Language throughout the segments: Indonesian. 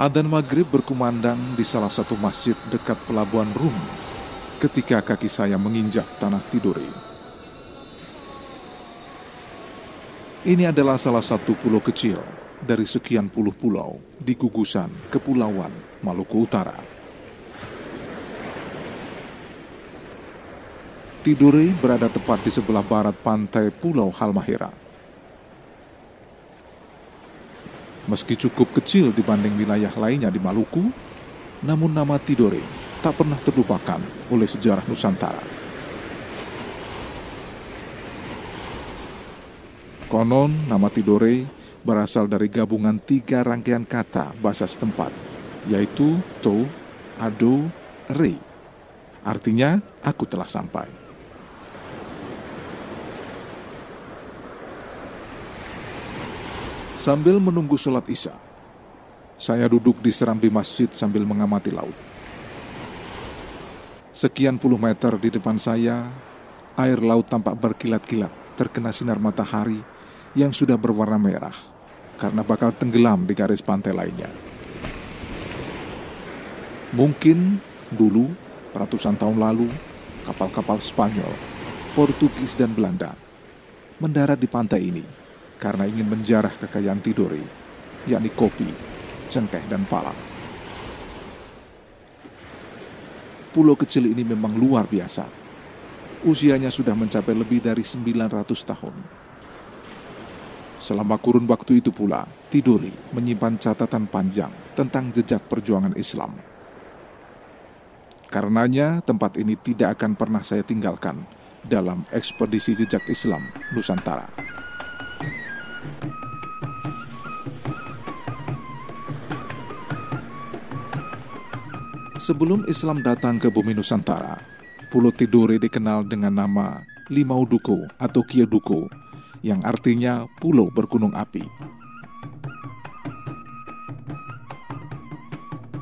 Adzan maghrib berkumandang di salah satu masjid dekat pelabuhan Rum ketika kaki saya menginjak tanah tiduri. Ini adalah salah satu pulau kecil dari sekian puluh pulau di gugusan Kepulauan Maluku Utara. Tidore berada tepat di sebelah barat pantai Pulau Halmahera. Meski cukup kecil dibanding wilayah lainnya di Maluku, namun nama Tidore tak pernah terlupakan oleh sejarah Nusantara. Konon, nama Tidore berasal dari gabungan tiga rangkaian kata bahasa setempat, yaitu To, Ado, Re. Artinya, aku telah sampai. Sambil menunggu sholat isya, saya duduk di serambi masjid sambil mengamati laut. Sekian puluh meter di depan saya, air laut tampak berkilat-kilat terkena sinar matahari yang sudah berwarna merah karena bakal tenggelam di garis pantai lainnya. Mungkin dulu, ratusan tahun lalu, kapal-kapal Spanyol, Portugis, dan Belanda mendarat di pantai ini karena ingin menjarah kekayaan Tidore, yakni kopi, cengkeh, dan pala. Pulau kecil ini memang luar biasa. Usianya sudah mencapai lebih dari 900 tahun. Selama kurun waktu itu pula, Tidore menyimpan catatan panjang tentang jejak perjuangan Islam. Karenanya, tempat ini tidak akan pernah saya tinggalkan dalam ekspedisi jejak Islam Nusantara. Sebelum Islam datang ke bumi Nusantara, Pulau Tidore dikenal dengan nama Limau Duko atau Kieduko, yang artinya pulau bergunung api.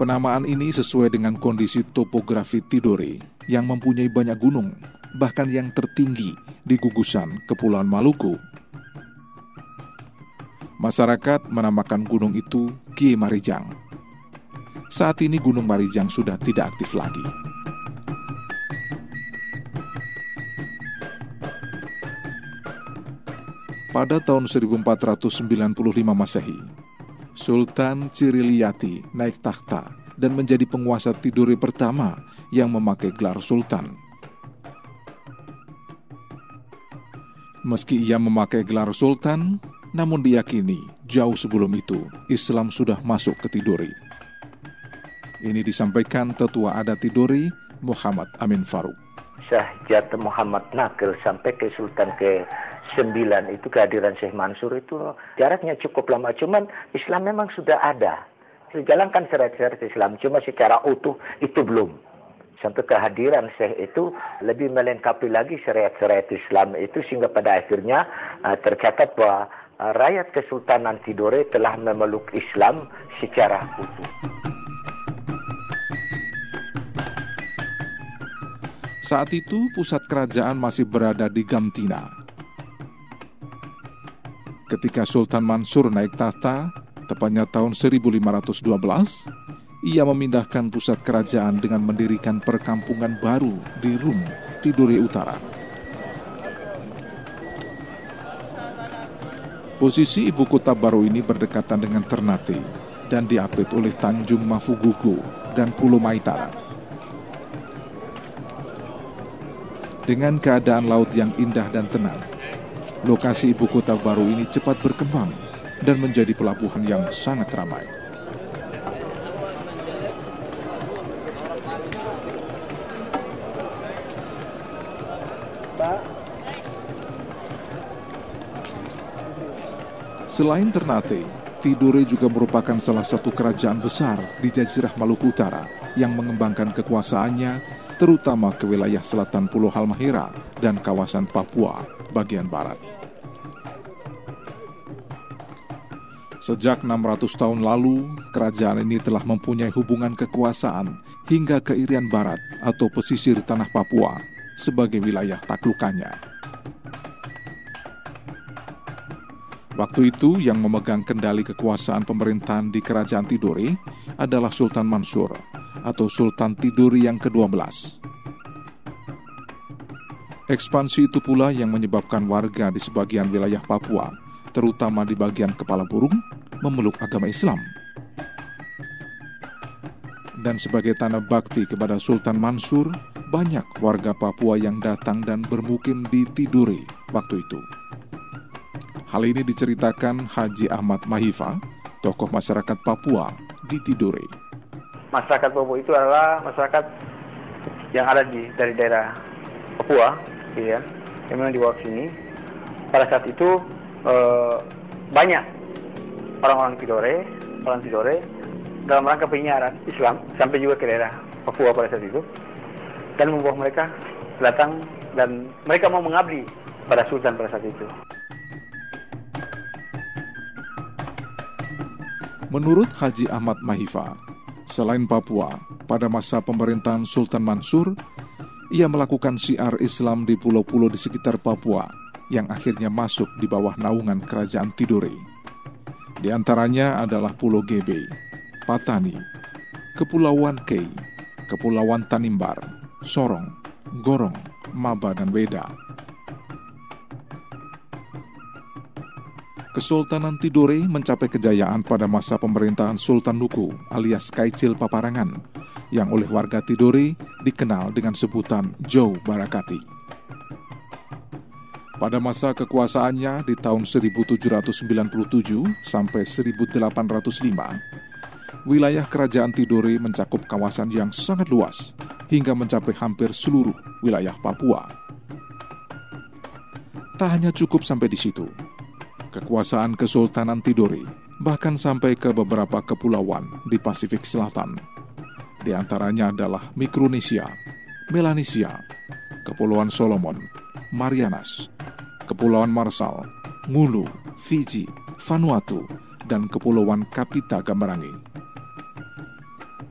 Penamaan ini sesuai dengan kondisi topografi Tidore yang mempunyai banyak gunung, bahkan yang tertinggi di gugusan Kepulauan Maluku. Masyarakat menamakan gunung itu Kie Marijang. Saat ini Gunung Marijang sudah tidak aktif lagi. Pada tahun 1495 Masehi, Sultan Ciriliyati naik takhta dan menjadi penguasa Tidore pertama yang memakai gelar sultan. Meski ia memakai gelar sultan, namun diyakini jauh sebelum itu Islam sudah masuk ke Tidore. Ini disampaikan tetua adat Tidore, Muhammad Amin Faruk. Syahjat Muhammad Nakil sampai ke Sultan ke 9 itu kehadiran Syekh Mansur itu jaraknya cukup lama. Cuman Islam memang sudah ada. Dijalankan syariat-syariat Islam, cuma secara utuh itu belum. Sampai kehadiran Syekh itu lebih melengkapi lagi syariat-syariat Islam itu sehingga pada akhirnya uh, tercatat bahwa uh, rakyat Kesultanan Tidore telah memeluk Islam secara utuh. Saat itu pusat kerajaan masih berada di Gamtina. Ketika Sultan Mansur naik tahta, tepatnya tahun 1512, ia memindahkan pusat kerajaan dengan mendirikan perkampungan baru di Rum, Tidore Utara. Posisi ibu kota baru ini berdekatan dengan Ternate dan diapit oleh Tanjung Mafugugo dan Pulau Maitara. Dengan keadaan laut yang indah dan tenang, lokasi ibu kota baru ini cepat berkembang dan menjadi pelabuhan yang sangat ramai. Selain Ternate, Tidore juga merupakan salah satu kerajaan besar di Jazirah Maluku Utara yang mengembangkan kekuasaannya terutama ke wilayah selatan Pulau Halmahera dan kawasan Papua bagian barat. Sejak 600 tahun lalu, kerajaan ini telah mempunyai hubungan kekuasaan hingga ke Irian Barat atau pesisir tanah Papua sebagai wilayah taklukannya. Waktu itu yang memegang kendali kekuasaan pemerintahan di kerajaan Tidore adalah Sultan Mansur atau Sultan Tidore yang ke-12. Ekspansi itu pula yang menyebabkan warga di sebagian wilayah Papua, terutama di bagian kepala burung, memeluk agama Islam. Dan sebagai tanda bakti kepada Sultan Mansur, banyak warga Papua yang datang dan bermukim di Tidore waktu itu. Hal ini diceritakan Haji Ahmad Mahifa, tokoh masyarakat Papua di Tidore. Masyarakat Papua itu adalah masyarakat yang ada di dari daerah Papua, ya, yang memang dibawa ke sini. Pada saat itu eh, banyak orang-orang Tidore, orang Tidore dalam rangka penyiaran Islam sampai juga ke daerah Papua pada saat itu dan membawa mereka datang dan mereka mau mengabdi pada Sultan pada saat itu. Menurut Haji Ahmad Mahifa, selain Papua, pada masa pemerintahan Sultan Mansur, ia melakukan syiar Islam di pulau-pulau di sekitar Papua yang akhirnya masuk di bawah naungan kerajaan Tidore. Di antaranya adalah Pulau Gebe, Patani, Kepulauan Kei, Kepulauan Tanimbar, Sorong, Gorong, Maba, dan Weda. Kesultanan Tidore mencapai kejayaan pada masa pemerintahan Sultan Nuku alias Kaicil Paparangan yang oleh warga Tidore dikenal dengan sebutan Joe Barakati. Pada masa kekuasaannya di tahun 1797 sampai 1805, wilayah kerajaan Tidore mencakup kawasan yang sangat luas hingga mencapai hampir seluruh wilayah Papua. Tak hanya cukup sampai di situ, kekuasaan Kesultanan Tidore bahkan sampai ke beberapa kepulauan di Pasifik Selatan. Di antaranya adalah Mikronesia, Melanesia, Kepulauan Solomon, Marianas, Kepulauan Marshall, Ngulu, Fiji, Vanuatu, dan Kepulauan Kapita Gamarangi.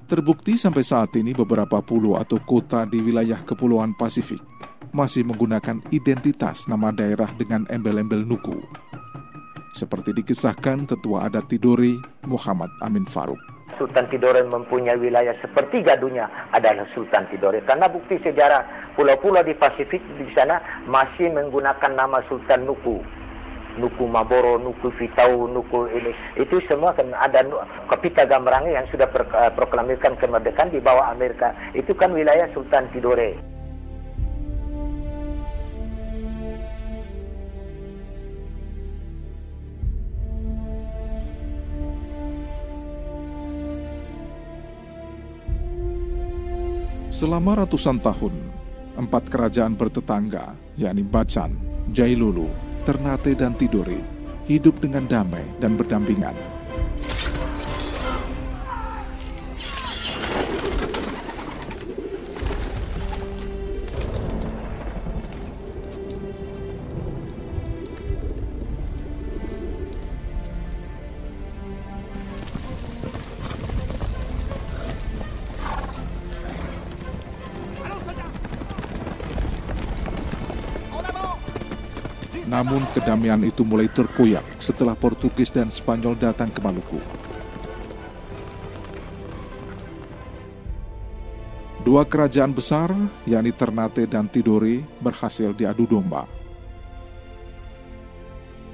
Terbukti sampai saat ini beberapa pulau atau kota di wilayah Kepulauan Pasifik masih menggunakan identitas nama daerah dengan embel-embel Nuku. Seperti dikisahkan Tetua Adat Tidore Muhammad Amin Faruk. Sultan Tidore mempunyai wilayah seperti gadunya adalah Sultan Tidore. Karena bukti sejarah pulau-pulau di Pasifik di sana masih menggunakan nama Sultan Nuku. Nuku Maboro, Nuku Fitau, Nuku ini. Itu semua kan ada Kapita Gamrangi yang sudah proklamirkan kemerdekaan di bawah Amerika. Itu kan wilayah Sultan Tidore. Selama ratusan tahun, empat kerajaan bertetangga, yakni Bacan, Jailulu, Ternate, dan Tidore, hidup dengan damai dan berdampingan. Namun kedamaian itu mulai terkoyak setelah Portugis dan Spanyol datang ke Maluku. Dua kerajaan besar, yakni Ternate dan Tidore, berhasil diadu domba.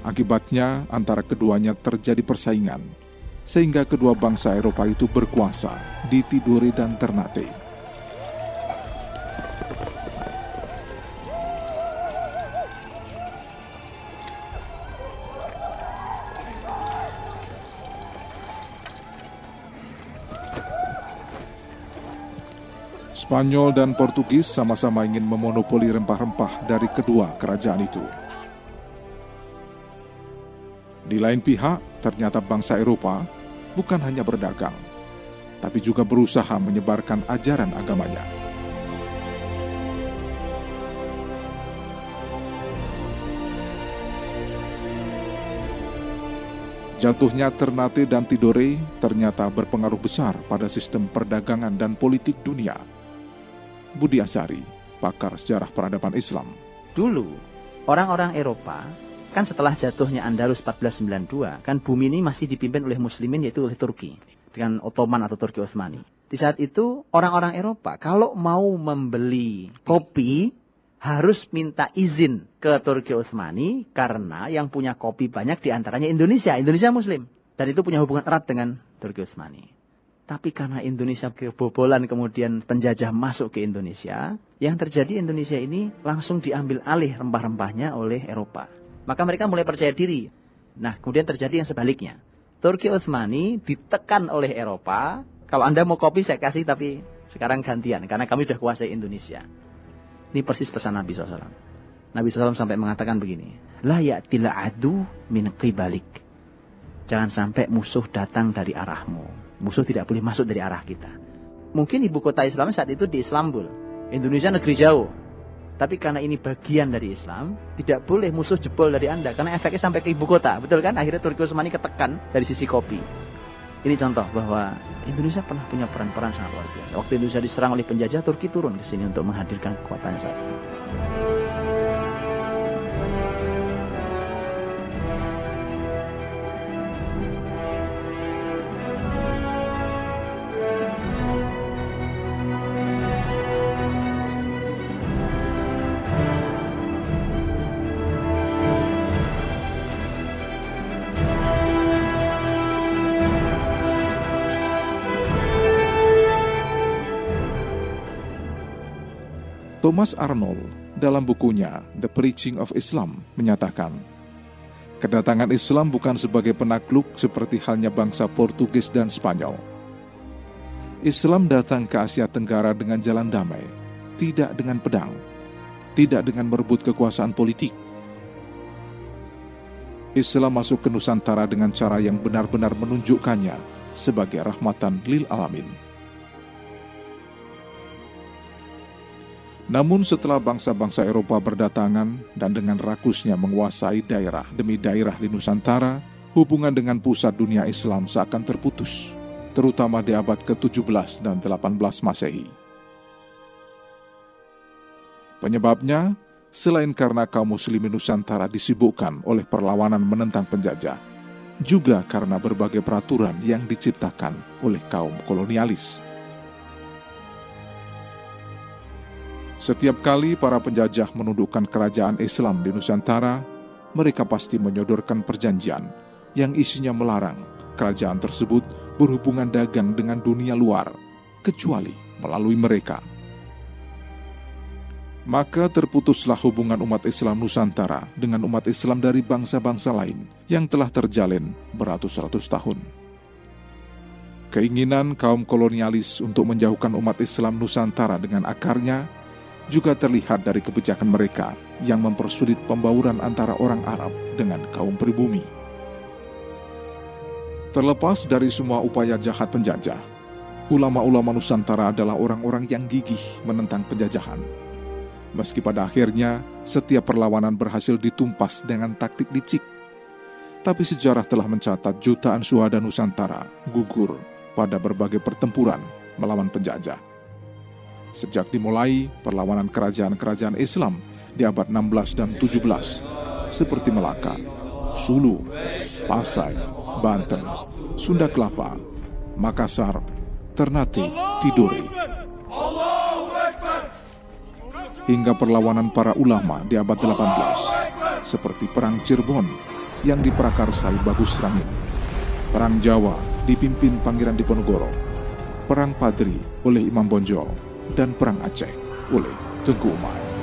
Akibatnya, antara keduanya terjadi persaingan, sehingga kedua bangsa Eropa itu berkuasa di Tidore dan Ternate. Spanyol dan Portugis sama-sama ingin memonopoli rempah-rempah dari kedua kerajaan itu. Di lain pihak, ternyata bangsa Eropa bukan hanya berdagang, tapi juga berusaha menyebarkan ajaran agamanya. Jatuhnya Ternate dan Tidore ternyata berpengaruh besar pada sistem perdagangan dan politik dunia. Budi Asari, pakar sejarah peradaban Islam. Dulu, orang-orang Eropa, kan setelah jatuhnya Andalus 1492, kan bumi ini masih dipimpin oleh muslimin yaitu oleh Turki. Dengan Ottoman atau Turki Utsmani. Di saat itu, orang-orang Eropa kalau mau membeli kopi, harus minta izin ke Turki Utsmani karena yang punya kopi banyak di antaranya Indonesia, Indonesia Muslim. Dan itu punya hubungan erat dengan Turki Utsmani. Tapi karena Indonesia kebobolan kemudian penjajah masuk ke Indonesia, yang terjadi Indonesia ini langsung diambil alih rempah-rempahnya oleh Eropa. Maka mereka mulai percaya diri. Nah, kemudian terjadi yang sebaliknya. Turki Utsmani ditekan oleh Eropa, kalau Anda mau kopi saya kasih tapi sekarang gantian karena kami sudah kuasai Indonesia. Ini persis pesan Nabi SAW. Nabi SAW sampai mengatakan begini. La ya'tila adu min qibalik. Jangan sampai musuh datang dari arahmu. Musuh tidak boleh masuk dari arah kita. Mungkin ibu kota Islam saat itu di Istanbul. Indonesia negeri jauh. Tapi karena ini bagian dari Islam, tidak boleh musuh jebol dari Anda. Karena efeknya sampai ke ibu kota. Betul kan? Akhirnya Turki Utsmani ketekan dari sisi kopi. Ini contoh bahwa Indonesia pernah punya peran-peran sangat luar biasa. Waktu Indonesia diserang oleh penjajah, Turki turun ke sini untuk menghadirkan kekuatannya saat itu. Thomas Arnold dalam bukunya The Preaching of Islam menyatakan, kedatangan Islam bukan sebagai penakluk seperti halnya bangsa Portugis dan Spanyol. Islam datang ke Asia Tenggara dengan jalan damai, tidak dengan pedang, tidak dengan merebut kekuasaan politik. Islam masuk ke Nusantara dengan cara yang benar-benar menunjukkannya sebagai rahmatan lil alamin. Namun setelah bangsa-bangsa Eropa berdatangan dan dengan rakusnya menguasai daerah demi daerah di Nusantara, hubungan dengan pusat dunia Islam seakan terputus, terutama di abad ke-17 dan 18 Masehi. Penyebabnya, selain karena kaum muslimin Nusantara disibukkan oleh perlawanan menentang penjajah, juga karena berbagai peraturan yang diciptakan oleh kaum kolonialis. Setiap kali para penjajah menundukkan kerajaan Islam di Nusantara, mereka pasti menyodorkan perjanjian yang isinya melarang kerajaan tersebut berhubungan dagang dengan dunia luar, kecuali melalui mereka. Maka terputuslah hubungan umat Islam Nusantara dengan umat Islam dari bangsa-bangsa lain yang telah terjalin beratus-ratus tahun. Keinginan kaum kolonialis untuk menjauhkan umat Islam Nusantara dengan akarnya juga terlihat dari kebijakan mereka yang mempersulit pembauran antara orang Arab dengan kaum pribumi. Terlepas dari semua upaya jahat penjajah, ulama-ulama Nusantara adalah orang-orang yang gigih menentang penjajahan. Meski pada akhirnya setiap perlawanan berhasil ditumpas dengan taktik licik, tapi sejarah telah mencatat jutaan suhada Nusantara gugur pada berbagai pertempuran melawan penjajah. Sejak dimulai perlawanan kerajaan-kerajaan Islam di abad 16 dan 17 seperti Melaka, Sulu, Pasai, Banten, Sunda Kelapa, Makassar, Ternate, Tidore. Hingga perlawanan para ulama di abad 18 seperti Perang Cirebon yang diprakarsai Bagus Rangin, Perang Jawa dipimpin Pangeran Diponegoro, Perang Padri oleh Imam Bonjol, dan Perang Aceh oleh Tengku Umar.